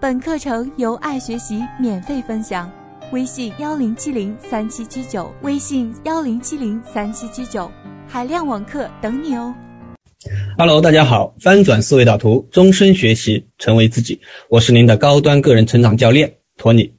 本课程由爱学习免费分享，微信幺零七零三七七九，微信幺零七零三七七九，海量网课等你哦。Hello，大家好，翻转思维导图，终身学习，成为自己，我是您的高端个人成长教练托尼。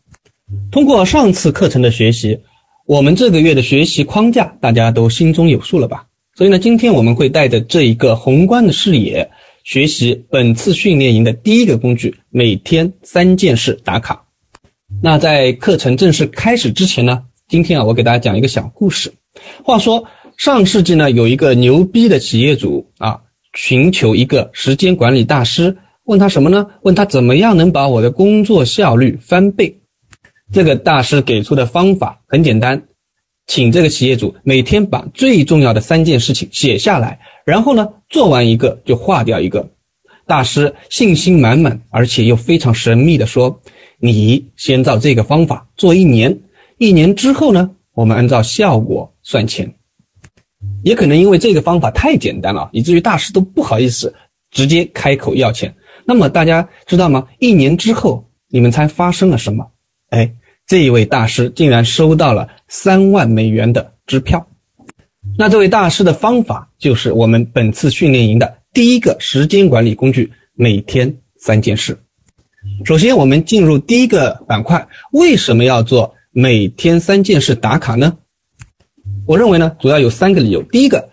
通过上次课程的学习，我们这个月的学习框架大家都心中有数了吧？所以呢，今天我们会带着这一个宏观的视野，学习本次训练营的第一个工具——每天三件事打卡。那在课程正式开始之前呢，今天啊，我给大家讲一个小故事。话说上世纪呢，有一个牛逼的企业主啊，寻求一个时间管理大师，问他什么呢？问他怎么样能把我的工作效率翻倍？这个大师给出的方法很简单。请这个企业主每天把最重要的三件事情写下来，然后呢，做完一个就划掉一个。大师信心满满，而且又非常神秘的说：“你先照这个方法做一年，一年之后呢，我们按照效果算钱。”也可能因为这个方法太简单了，以至于大师都不好意思直接开口要钱。那么大家知道吗？一年之后，你们猜发生了什么？哎。这一位大师竟然收到了三万美元的支票，那这位大师的方法就是我们本次训练营的第一个时间管理工具——每天三件事。首先，我们进入第一个板块，为什么要做每天三件事打卡呢？我认为呢，主要有三个理由。第一个，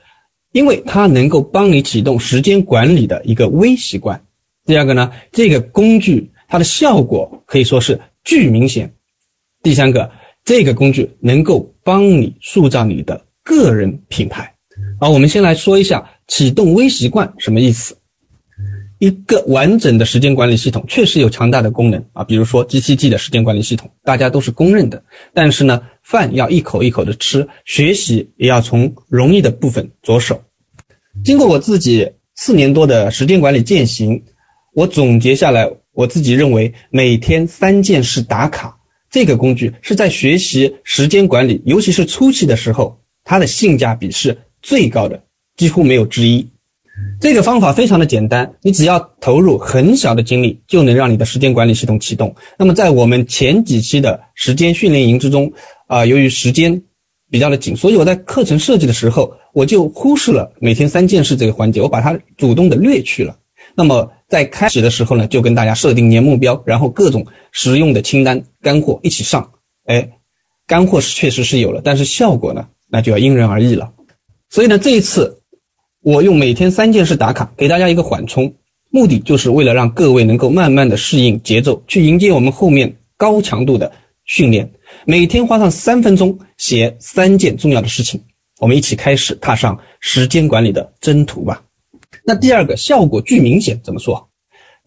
因为它能够帮你启动时间管理的一个微习惯；第二个呢，这个工具它的效果可以说是巨明显。第三个，这个工具能够帮你塑造你的个人品牌。好，我们先来说一下启动微习惯什么意思。一个完整的时间管理系统确实有强大的功能啊，比如说 G7G 的时间管理系统，大家都是公认的。但是呢，饭要一口一口的吃，学习也要从容易的部分着手。经过我自己四年多的时间管理践行，我总结下来，我自己认为每天三件事打卡。这个工具是在学习时间管理，尤其是初期的时候，它的性价比是最高的，几乎没有之一。这个方法非常的简单，你只要投入很小的精力，就能让你的时间管理系统启动。那么在我们前几期的时间训练营之中，啊，由于时间比较的紧，所以我在课程设计的时候，我就忽视了每天三件事这个环节，我把它主动的略去了。那么在开始的时候呢，就跟大家设定年目标，然后各种实用的清单干货一起上。哎，干货是确实是有了，但是效果呢，那就要因人而异了。所以呢，这一次我用每天三件事打卡，给大家一个缓冲，目的就是为了让各位能够慢慢的适应节奏，去迎接我们后面高强度的训练。每天花上三分钟写三件重要的事情，我们一起开始踏上时间管理的征途吧。那第二个效果巨明显，怎么说？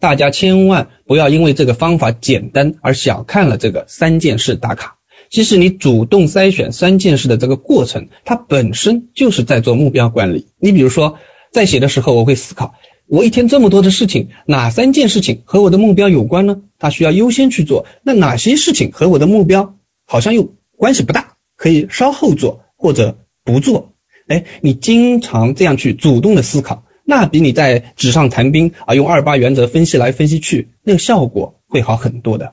大家千万不要因为这个方法简单而小看了这个三件事打卡。其实你主动筛选三件事的这个过程，它本身就是在做目标管理。你比如说，在写的时候，我会思考，我一天这么多的事情，哪三件事情和我的目标有关呢？它需要优先去做。那哪些事情和我的目标好像又关系不大，可以稍后做或者不做？哎，你经常这样去主动的思考。那比你在纸上谈兵啊，用二八原则分析来分析去，那个效果会好很多的。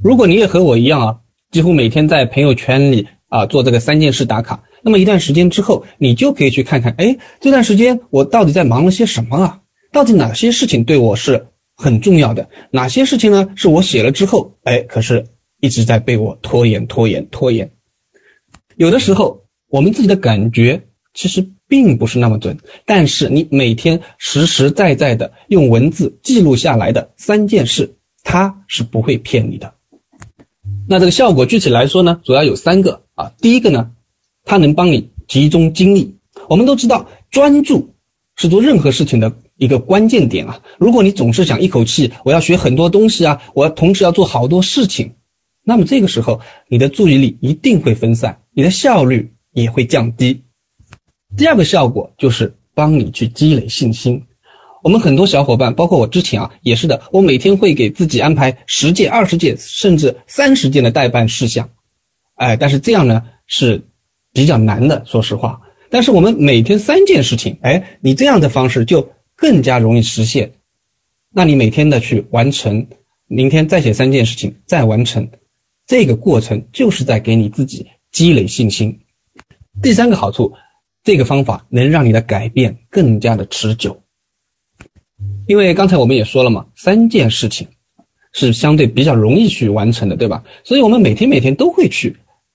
如果你也和我一样啊，几乎每天在朋友圈里啊做这个三件事打卡，那么一段时间之后，你就可以去看看，哎，这段时间我到底在忙了些什么啊？到底哪些事情对我是很重要的？哪些事情呢？是我写了之后，哎，可是一直在被我拖延、拖延、拖延。有的时候，我们自己的感觉其实。并不是那么准，但是你每天实实在在的用文字记录下来的三件事，它是不会骗你的。那这个效果具体来说呢，主要有三个啊。第一个呢，它能帮你集中精力。我们都知道，专注是做任何事情的一个关键点啊。如果你总是想一口气我要学很多东西啊，我要同时要做好多事情，那么这个时候你的注意力一定会分散，你的效率也会降低。第二个效果就是帮你去积累信心。我们很多小伙伴，包括我之前啊，也是的。我每天会给自己安排十件、二十件，甚至三十件的代办事项。哎，但是这样呢是比较难的，说实话。但是我们每天三件事情，哎，你这样的方式就更加容易实现。那你每天的去完成明天再写三件事情，再完成，这个过程就是在给你自己积累信心。第三个好处，这个方法能让你的改变更加的持久。因为刚才我们也说了嘛，三件事情是相对比较容易去完成的，对吧？所以我们每天每天都会去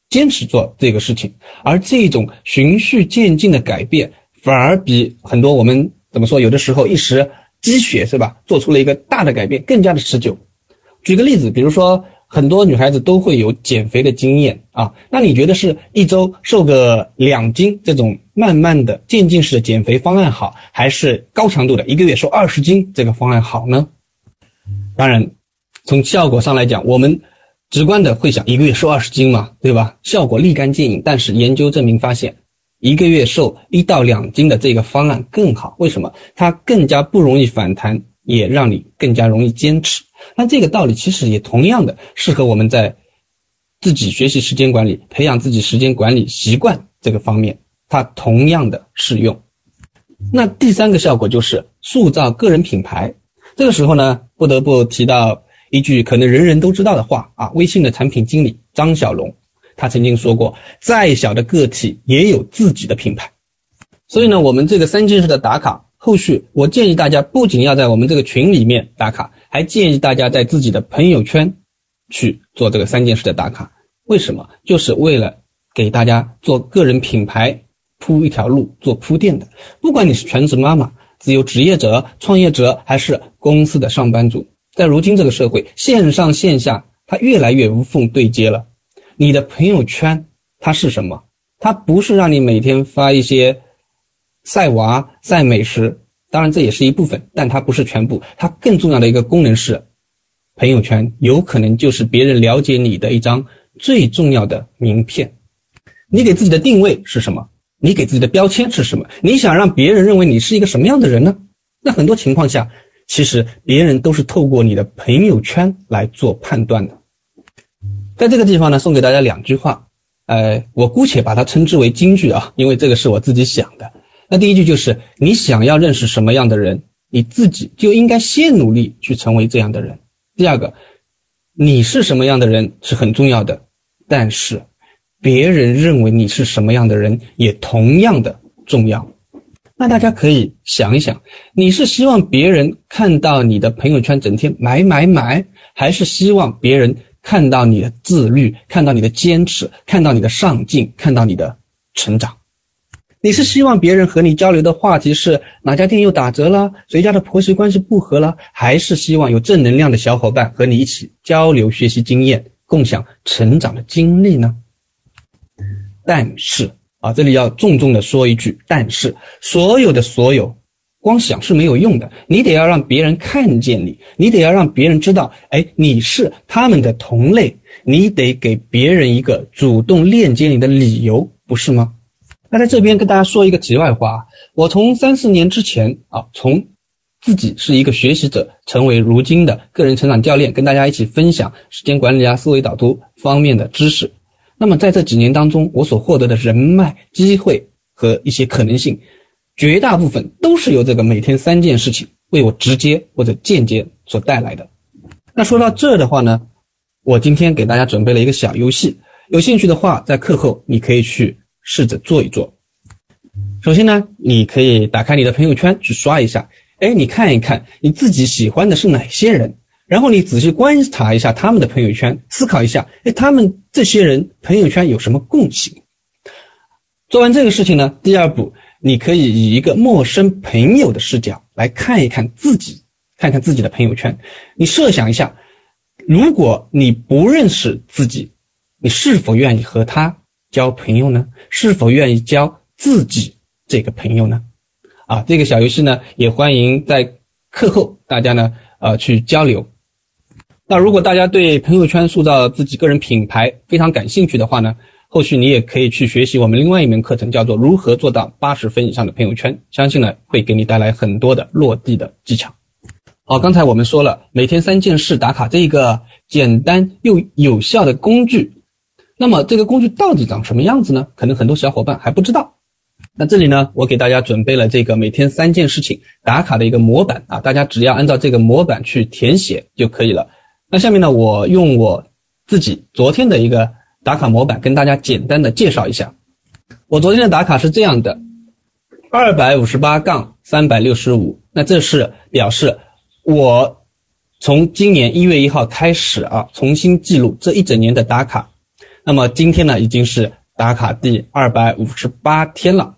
坚持做这个事情，而这种循序渐进的改变，反而比很多我们怎么说，有的时候一时积雪是吧，做出了一个大的改变，更加的持久。举个例子，比如说。很多女孩子都会有减肥的经验啊，那你觉得是一周瘦个两斤这种慢慢的渐进式的减肥方案好，还是高强度的一个月瘦二十斤这个方案好呢？当然，从效果上来讲，我们直观的会想一个月瘦二十斤嘛，对吧？效果立竿见影。但是研究证明发现，一个月瘦一到两斤的这个方案更好。为什么？它更加不容易反弹，也让你更加容易坚持。那这个道理其实也同样的适合我们在自己学习时间管理、培养自己时间管理习惯这个方面，它同样的适用。那第三个效果就是塑造个人品牌。这个时候呢，不得不提到一句可能人人都知道的话啊，微信的产品经理张小龙，他曾经说过，再小的个体也有自己的品牌。所以呢，我们这个三件事的打卡，后续我建议大家不仅要在我们这个群里面打卡。还建议大家在自己的朋友圈去做这个三件事的打卡，为什么？就是为了给大家做个人品牌铺一条路，做铺垫的。不管你是全职妈妈、自由职业者、创业者，还是公司的上班族，在如今这个社会，线上线下它越来越无缝对接了。你的朋友圈它是什么？它不是让你每天发一些晒娃、晒美食。当然，这也是一部分，但它不是全部。它更重要的一个功能是，朋友圈有可能就是别人了解你的一张最重要的名片。你给自己的定位是什么？你给自己的标签是什么？你想让别人认为你是一个什么样的人呢？那很多情况下，其实别人都是透过你的朋友圈来做判断的。在这个地方呢，送给大家两句话，呃，我姑且把它称之为金句啊，因为这个是我自己想的。那第一句就是，你想要认识什么样的人，你自己就应该先努力去成为这样的人。第二个，你是什么样的人是很重要的，但是别人认为你是什么样的人也同样的重要。那大家可以想一想，你是希望别人看到你的朋友圈整天买买买，还是希望别人看到你的自律，看到你的坚持，看到你的上进，看到你的成长？你是希望别人和你交流的话题是哪家店又打折了，谁家的婆媳关系不和了，还是希望有正能量的小伙伴和你一起交流学习经验，共享成长的经历呢？但是啊，这里要重重的说一句，但是所有的所有，光想是没有用的，你得要让别人看见你，你得要让别人知道，哎，你是他们的同类，你得给别人一个主动链接你的理由，不是吗？那在这边跟大家说一个题外话，我从三四年之前啊，从自己是一个学习者，成为如今的个人成长教练，跟大家一起分享时间管理啊、思维导图方面的知识。那么在这几年当中，我所获得的人脉、机会和一些可能性，绝大部分都是由这个每天三件事情为我直接或者间接所带来的。那说到这的话呢，我今天给大家准备了一个小游戏，有兴趣的话，在课后你可以去。试着做一做。首先呢，你可以打开你的朋友圈去刷一下，哎，你看一看你自己喜欢的是哪些人，然后你仔细观察一下他们的朋友圈，思考一下，哎，他们这些人朋友圈有什么共性？做完这个事情呢，第二步，你可以以一个陌生朋友的视角来看一看自己，看看自己的朋友圈。你设想一下，如果你不认识自己，你是否愿意和他？交朋友呢？是否愿意交自己这个朋友呢？啊，这个小游戏呢，也欢迎在课后大家呢，呃，去交流。那如果大家对朋友圈塑造自己个人品牌非常感兴趣的话呢，后续你也可以去学习我们另外一门课程，叫做如何做到八十分以上的朋友圈，相信呢会给你带来很多的落地的技巧。好，刚才我们说了每天三件事打卡这一个简单又有效的工具。那么这个工具到底长什么样子呢？可能很多小伙伴还不知道。那这里呢，我给大家准备了这个每天三件事情打卡的一个模板啊，大家只要按照这个模板去填写就可以了。那下面呢，我用我自己昨天的一个打卡模板跟大家简单的介绍一下。我昨天的打卡是这样的：二百五十八杠三百六十五。那这是表示我从今年一月一号开始啊，重新记录这一整年的打卡。那么今天呢，已经是打卡第二百五十八天了。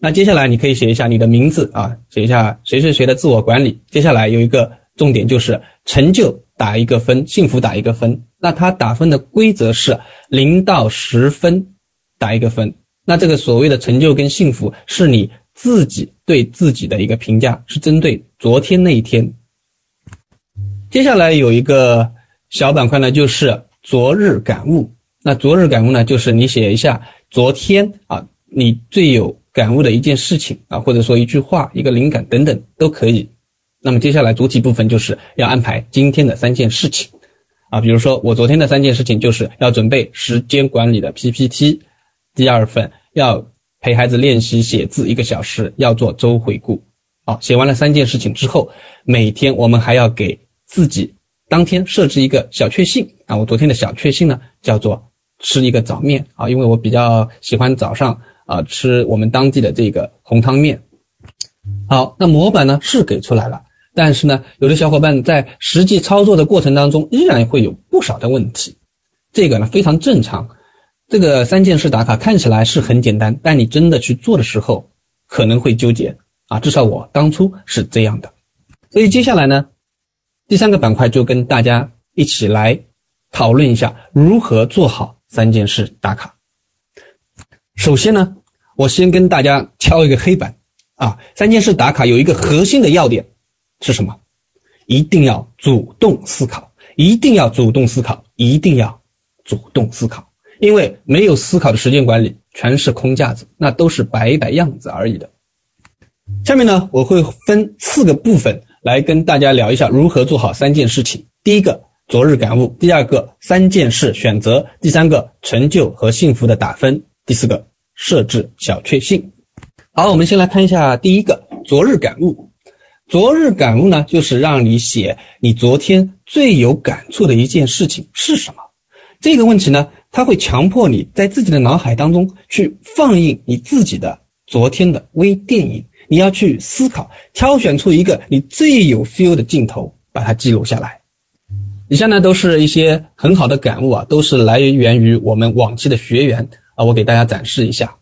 那接下来你可以写一下你的名字啊，写一下谁谁谁的自我管理。接下来有一个重点就是成就打一个分，幸福打一个分。那它打分的规则是零到十分打一个分。那这个所谓的成就跟幸福是你自己对自己的一个评价，是针对昨天那一天。接下来有一个小板块呢，就是昨日感悟。那昨日感悟呢，就是你写一下昨天啊，你最有。感悟的一件事情啊，或者说一句话、一个灵感等等都可以。那么接下来主体部分就是要安排今天的三件事情啊，比如说我昨天的三件事情就是要准备时间管理的 PPT，第二份要陪孩子练习写字一个小时，要做周回顾。好，写完了三件事情之后，每天我们还要给自己当天设置一个小确幸啊。我昨天的小确幸呢，叫做吃一个早面啊，因为我比较喜欢早上。啊，吃我们当地的这个红汤面。好，那模板呢是给出来了，但是呢，有的小伙伴在实际操作的过程当中，依然会有不少的问题。这个呢非常正常。这个三件事打卡看起来是很简单，但你真的去做的时候，可能会纠结啊。至少我当初是这样的。所以接下来呢，第三个板块就跟大家一起来讨论一下如何做好三件事打卡。首先呢，我先跟大家敲一个黑板啊，三件事打卡有一个核心的要点是什么？一定要主动思考，一定要主动思考，一定要主动思考，因为没有思考的时间管理全是空架子，那都是摆一摆样子而已的。下面呢，我会分四个部分来跟大家聊一下如何做好三件事情。第一个，昨日感悟；第二个，三件事选择；第三个，成就和幸福的打分；第四个。设置小确幸。好，我们先来看一下第一个昨日感悟。昨日感悟呢，就是让你写你昨天最有感触的一件事情是什么。这个问题呢，它会强迫你在自己的脑海当中去放映你自己的昨天的微电影。你要去思考，挑选出一个你最有 feel 的镜头，把它记录下来。以下呢，都是一些很好的感悟啊，都是来源于我们往期的学员。啊，我给大家展示一下，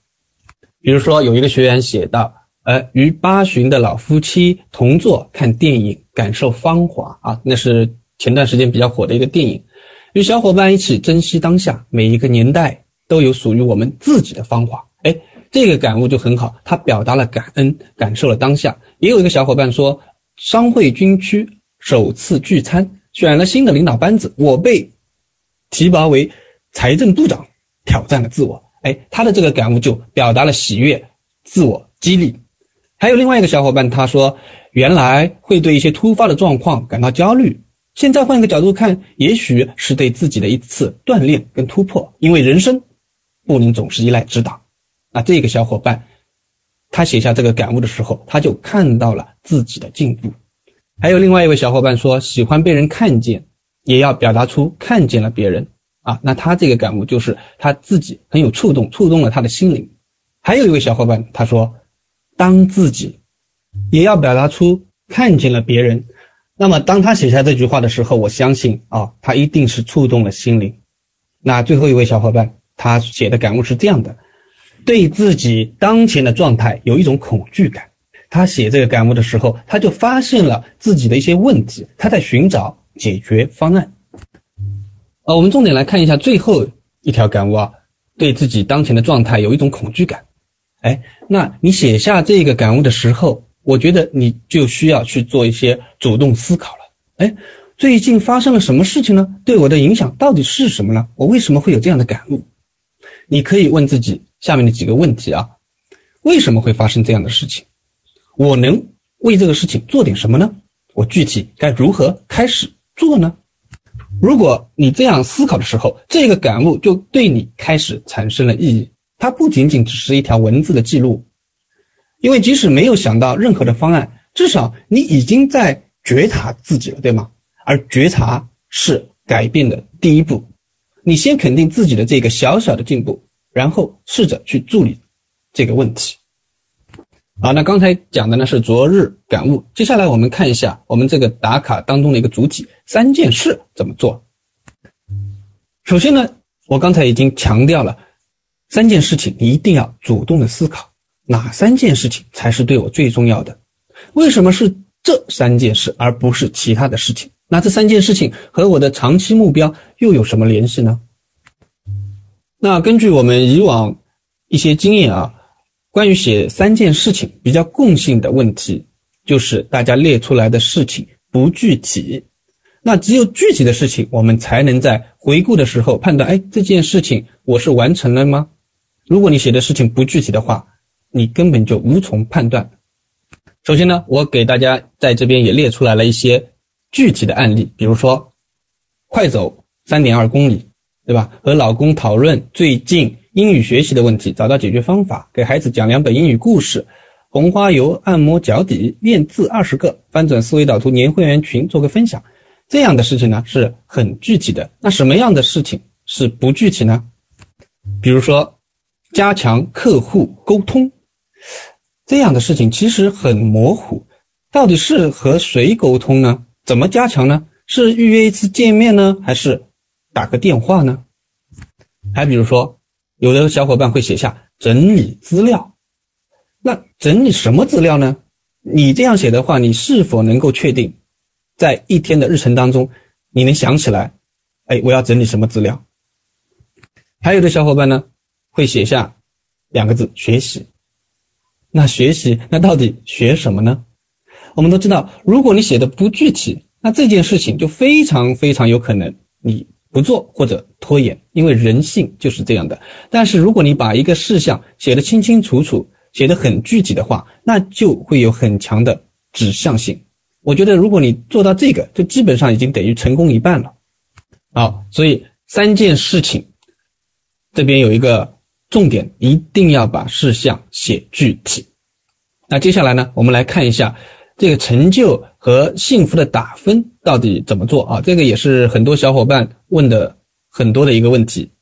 比如说有一个学员写到，呃，与八旬的老夫妻同坐看电影，感受芳华啊，那是前段时间比较火的一个电影。与小伙伴一起珍惜当下，每一个年代都有属于我们自己的芳华。哎，这个感悟就很好，他表达了感恩，感受了当下。也有一个小伙伴说，商会军区首次聚餐，选了新的领导班子，我被提拔为财政部长。挑战了自我，哎，他的这个感悟就表达了喜悦、自我激励。还有另外一个小伙伴，他说原来会对一些突发的状况感到焦虑，现在换一个角度看，也许是对自己的一次锻炼跟突破。因为人生不能总是依赖指导。那这个小伙伴，他写下这个感悟的时候，他就看到了自己的进步。还有另外一位小伙伴说，喜欢被人看见，也要表达出看见了别人。啊，那他这个感悟就是他自己很有触动，触动了他的心灵。还有一位小伙伴他说，当自己也要表达出看见了别人。那么当他写下这句话的时候，我相信啊，他一定是触动了心灵。那最后一位小伙伴他写的感悟是这样的：对自己当前的状态有一种恐惧感。他写这个感悟的时候，他就发现了自己的一些问题，他在寻找解决方案。啊，我们重点来看一下最后一条感悟啊，对自己当前的状态有一种恐惧感。哎，那你写下这个感悟的时候，我觉得你就需要去做一些主动思考了。哎，最近发生了什么事情呢？对我的影响到底是什么呢？我为什么会有这样的感悟？你可以问自己下面的几个问题啊：为什么会发生这样的事情？我能为这个事情做点什么呢？我具体该如何开始做呢？如果你这样思考的时候，这个感悟就对你开始产生了意义。它不仅仅只是一条文字的记录，因为即使没有想到任何的方案，至少你已经在觉察自己了，对吗？而觉察是改变的第一步。你先肯定自己的这个小小的进步，然后试着去处理这个问题。好，那刚才讲的呢是昨日感悟，接下来我们看一下我们这个打卡当中的一个主体三件事怎么做。首先呢，我刚才已经强调了三件事情，一定要主动的思考哪三件事情才是对我最重要的，为什么是这三件事而不是其他的事情？那这三件事情和我的长期目标又有什么联系呢？那根据我们以往一些经验啊。关于写三件事情比较共性的问题，就是大家列出来的事情不具体。那只有具体的事情，我们才能在回顾的时候判断：哎，这件事情我是完成了吗？如果你写的事情不具体的话，你根本就无从判断。首先呢，我给大家在这边也列出来了一些具体的案例，比如说快走三点二公里，对吧？和老公讨论最近。英语学习的问题，找到解决方法，给孩子讲两本英语故事，红花油按摩脚底，练字二十个，翻转思维导图，年会员群做个分享，这样的事情呢是很具体的。那什么样的事情是不具体呢？比如说，加强客户沟通，这样的事情其实很模糊，到底是和谁沟通呢？怎么加强呢？是预约一次见面呢，还是打个电话呢？还比如说。有的小伙伴会写下整理资料，那整理什么资料呢？你这样写的话，你是否能够确定，在一天的日程当中，你能想起来，哎，我要整理什么资料？还有的小伙伴呢，会写下两个字学习。那学习，那到底学什么呢？我们都知道，如果你写的不具体，那这件事情就非常非常有可能你。不做或者拖延，因为人性就是这样的。但是如果你把一个事项写得清清楚楚，写得很具体的话，那就会有很强的指向性。我觉得如果你做到这个，就基本上已经等于成功一半了。好，所以三件事情，这边有一个重点，一定要把事项写具体。那接下来呢，我们来看一下。这个成就和幸福的打分到底怎么做啊？这个也是很多小伙伴问的很多的一个问题。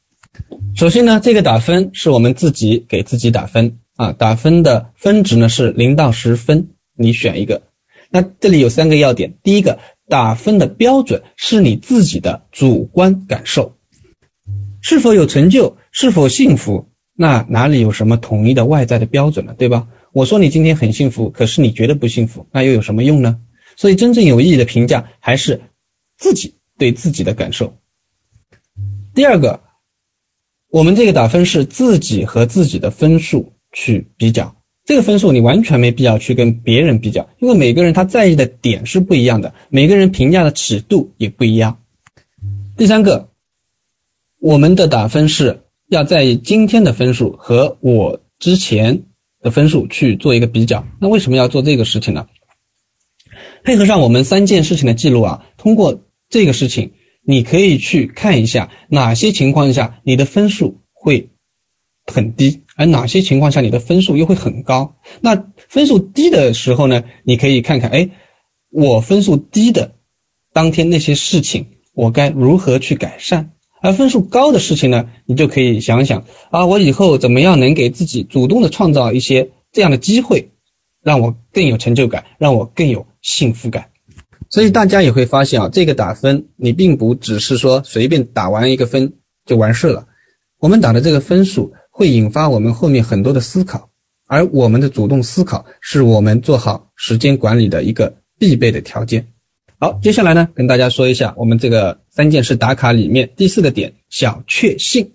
首先呢，这个打分是我们自己给自己打分啊，打分的分值呢是零到十分，你选一个。那这里有三个要点，第一个，打分的标准是你自己的主观感受，是否有成就，是否幸福，那哪里有什么统一的外在的标准呢？对吧？我说你今天很幸福，可是你觉得不幸福，那又有什么用呢？所以真正有意义的评价还是自己对自己的感受。第二个，我们这个打分是自己和自己的分数去比较，这个分数你完全没必要去跟别人比较，因为每个人他在意的点是不一样的，每个人评价的尺度也不一样。第三个，我们的打分是要在意今天的分数和我之前。的分数去做一个比较，那为什么要做这个事情呢？配合上我们三件事情的记录啊，通过这个事情，你可以去看一下哪些情况下你的分数会很低，而哪些情况下你的分数又会很高。那分数低的时候呢，你可以看看，哎，我分数低的当天那些事情，我该如何去改善？而分数高的事情呢，你就可以想想啊，我以后怎么样能给自己主动的创造一些这样的机会，让我更有成就感，让我更有幸福感。所以大家也会发现啊，这个打分你并不只是说随便打完一个分就完事了，我们打的这个分数会引发我们后面很多的思考，而我们的主动思考是我们做好时间管理的一个必备的条件。好，接下来呢，跟大家说一下我们这个三件事打卡里面第四个点——小确幸。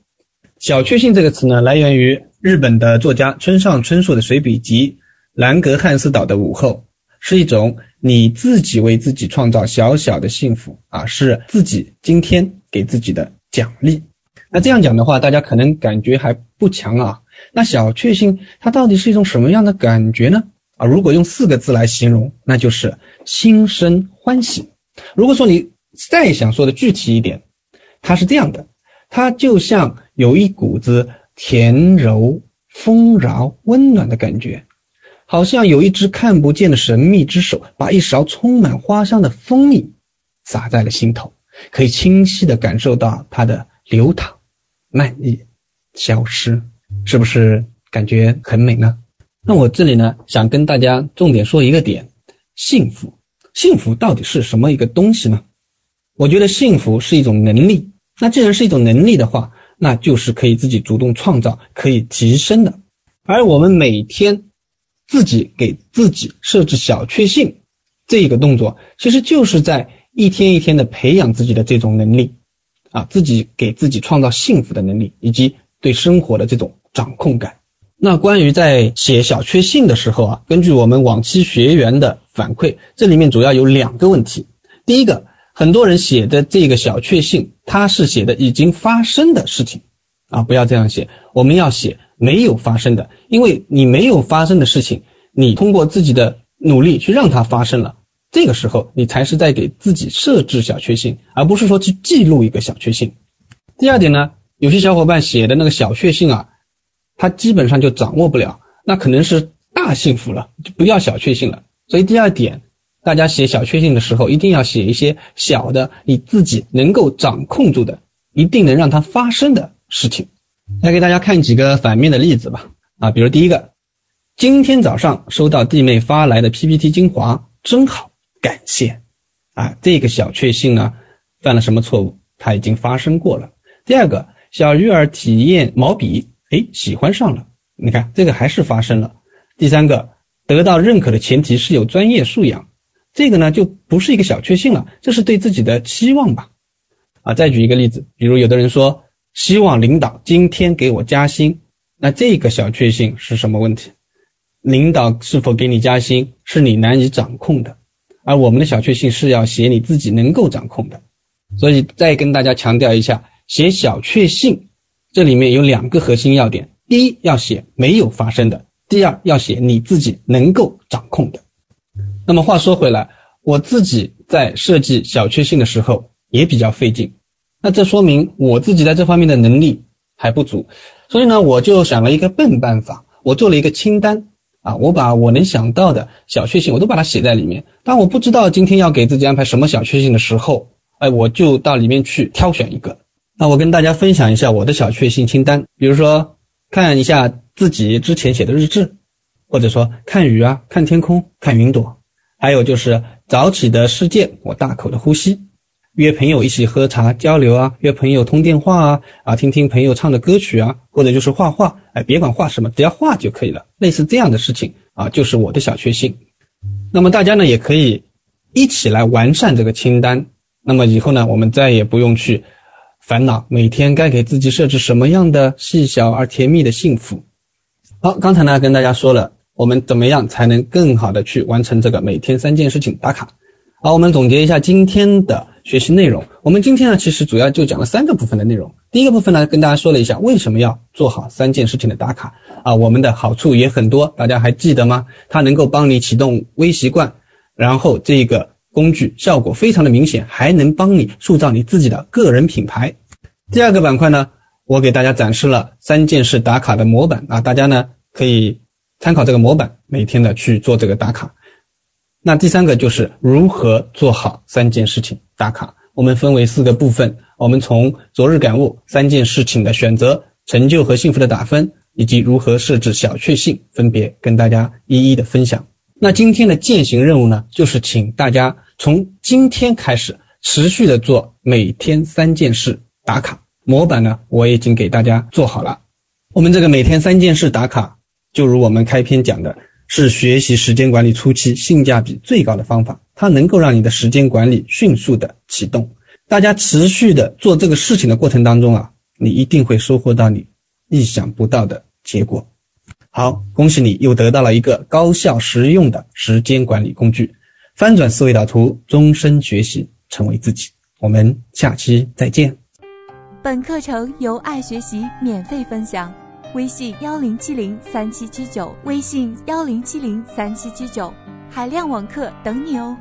小确幸这个词呢，来源于日本的作家村上春树的随笔集《兰格汉斯岛的午后》，是一种你自己为自己创造小小的幸福啊，是自己今天给自己的奖励。那这样讲的话，大家可能感觉还不强啊。那小确幸它到底是一种什么样的感觉呢？啊，如果用四个字来形容，那就是心生。欢喜。如果说你再想说的具体一点，它是这样的，它就像有一股子甜柔、丰饶、温暖的感觉，好像有一只看不见的神秘之手，把一勺充满花香的蜂蜜洒在了心头。可以清晰的感受到它的流淌、漫溢、消失，是不是感觉很美呢？那我这里呢，想跟大家重点说一个点：幸福。幸福到底是什么一个东西呢？我觉得幸福是一种能力。那既然是一种能力的话，那就是可以自己主动创造、可以提升的。而我们每天自己给自己设置小确幸这个动作，其实就是在一天一天的培养自己的这种能力啊，自己给自己创造幸福的能力，以及对生活的这种掌控感。那关于在写小确幸的时候啊，根据我们往期学员的反馈，这里面主要有两个问题。第一个，很多人写的这个小确幸，他是写的已经发生的事情，啊，不要这样写，我们要写没有发生的，因为你没有发生的事情，你通过自己的努力去让它发生了，这个时候你才是在给自己设置小确幸，而不是说去记录一个小确幸。第二点呢，有些小伙伴写的那个小确幸啊。他基本上就掌握不了，那可能是大幸福了，就不要小确幸了。所以第二点，大家写小确幸的时候，一定要写一些小的，你自己能够掌控住的，一定能让它发生的事情。来给大家看几个反面的例子吧。啊，比如第一个，今天早上收到弟妹发来的 PPT 精华，真好，感谢。啊，这个小确幸呢，犯了什么错误？它已经发生过了。第二个，小鱼儿体验毛笔。哎，喜欢上了，你看这个还是发生了。第三个，得到认可的前提是有专业素养，这个呢就不是一个小确幸了，这是对自己的期望吧？啊，再举一个例子，比如有的人说希望领导今天给我加薪，那这个小确幸是什么问题？领导是否给你加薪是你难以掌控的，而我们的小确幸是要写你自己能够掌控的。所以再跟大家强调一下，写小确幸。这里面有两个核心要点：第一，要写没有发生的；第二，要写你自己能够掌控的。那么话说回来，我自己在设计小确幸的时候也比较费劲，那这说明我自己在这方面的能力还不足。所以呢，我就想了一个笨办法，我做了一个清单啊，我把我能想到的小确幸我都把它写在里面。当我不知道今天要给自己安排什么小确幸的时候，哎，我就到里面去挑选一个。那我跟大家分享一下我的小确幸清单，比如说看一下自己之前写的日志，或者说看雨啊、看天空、看云朵，还有就是早起的世界，我大口的呼吸，约朋友一起喝茶交流啊，约朋友通电话啊，啊听听朋友唱的歌曲啊，或者就是画画，哎，别管画什么，只要画就可以了。类似这样的事情啊，就是我的小确幸。那么大家呢也可以一起来完善这个清单。那么以后呢，我们再也不用去。烦恼每天该给自己设置什么样的细小而甜蜜的幸福？好，刚才呢跟大家说了，我们怎么样才能更好的去完成这个每天三件事情打卡？好，我们总结一下今天的学习内容。我们今天呢其实主要就讲了三个部分的内容。第一个部分呢跟大家说了一下为什么要做好三件事情的打卡啊，我们的好处也很多，大家还记得吗？它能够帮你启动微习惯，然后这个。工具效果非常的明显，还能帮你塑造你自己的个人品牌。第二个板块呢，我给大家展示了三件事打卡的模板啊，大家呢可以参考这个模板，每天的去做这个打卡。那第三个就是如何做好三件事情打卡，我们分为四个部分，我们从昨日感悟、三件事情的选择、成就和幸福的打分，以及如何设置小确幸，分别跟大家一一的分享。那今天的践行任务呢，就是请大家从今天开始持续的做每天三件事打卡模板呢，我已经给大家做好了。我们这个每天三件事打卡，就如我们开篇讲的，是学习时间管理初期性价比最高的方法，它能够让你的时间管理迅速的启动。大家持续的做这个事情的过程当中啊，你一定会收获到你意想不到的结果。好，恭喜你又得到了一个高效实用的时间管理工具，翻转思维导图，终身学习，成为自己。我们下期再见。本课程由爱学习免费分享，微信幺零七零三七七九，微信幺零七零三七七九，海量网课等你哦。